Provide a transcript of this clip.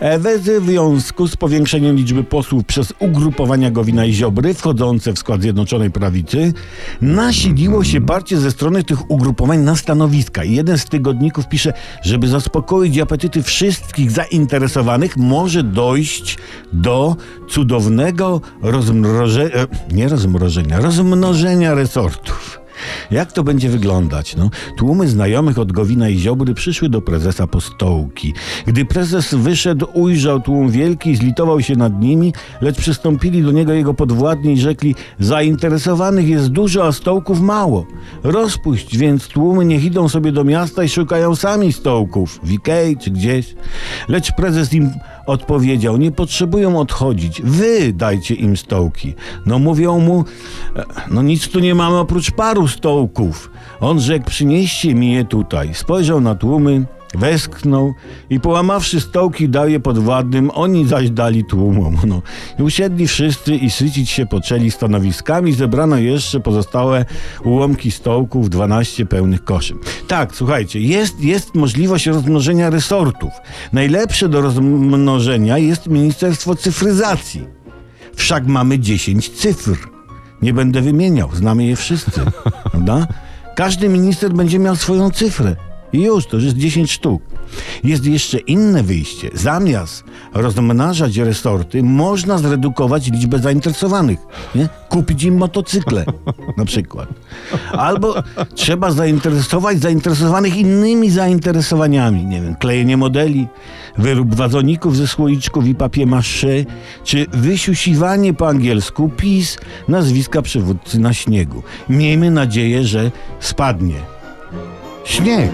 E, W związku z powiększeniem liczby posłów przez ugrupowania Gowina i Ziobry wchodzące w skład Zjednoczonej Prawicy, nasiliło się parcie ze strony tych ugrupowań na stanowiska. I jeden z tygodników pisze, żeby zaspokoić apetyty wszystkich zainteresowanych, może dojść do cudownego rozmrożenia, nie rozmrożenia, rozmnożenia resortów. Jak to będzie wyglądać? No, tłumy znajomych od Gowina i Ziobry przyszły do prezesa po stołki. Gdy prezes wyszedł, ujrzał tłum wielki, zlitował się nad nimi, lecz przystąpili do niego jego podwładni i rzekli zainteresowanych jest dużo, a stołków mało. Rozpuść więc tłumy, niech idą sobie do miasta i szukają sami stołków, w Ikei czy gdzieś. Lecz prezes im odpowiedział, nie potrzebują odchodzić, wy dajcie im stołki. No mówią mu, "E, no nic tu nie mamy oprócz paru stołków. On rzekł, przynieście mi je tutaj. Spojrzał na tłumy, westchnął i połamawszy stołki dał je podwładnym, oni zaś dali tłumom. No. Usiedli wszyscy i sycić się poczęli stanowiskami, zebrano jeszcze pozostałe ułomki stołków, 12 pełnych koszy. Tak, słuchajcie, jest, jest możliwość rozmnożenia resortów. Najlepsze do rozmnożenia jest Ministerstwo Cyfryzacji. Wszak mamy 10 cyfr. Nie będę wymieniał, znamy je wszyscy. Prawda? Każdy minister będzie miał swoją cyfrę. Już, to już jest 10 sztuk. Jest jeszcze inne wyjście. Zamiast rozmnażać resorty, można zredukować liczbę zainteresowanych. Nie? Kupić im motocykle na przykład. Albo trzeba zainteresować zainteresowanych innymi zainteresowaniami. Nie wiem, klejenie modeli, wyrób wazoników ze słoiczków i papier-mâché, czy wysiusiwanie po angielsku PiS nazwiska przywódcy na śniegu. Miejmy nadzieję, że spadnie. Śnieg.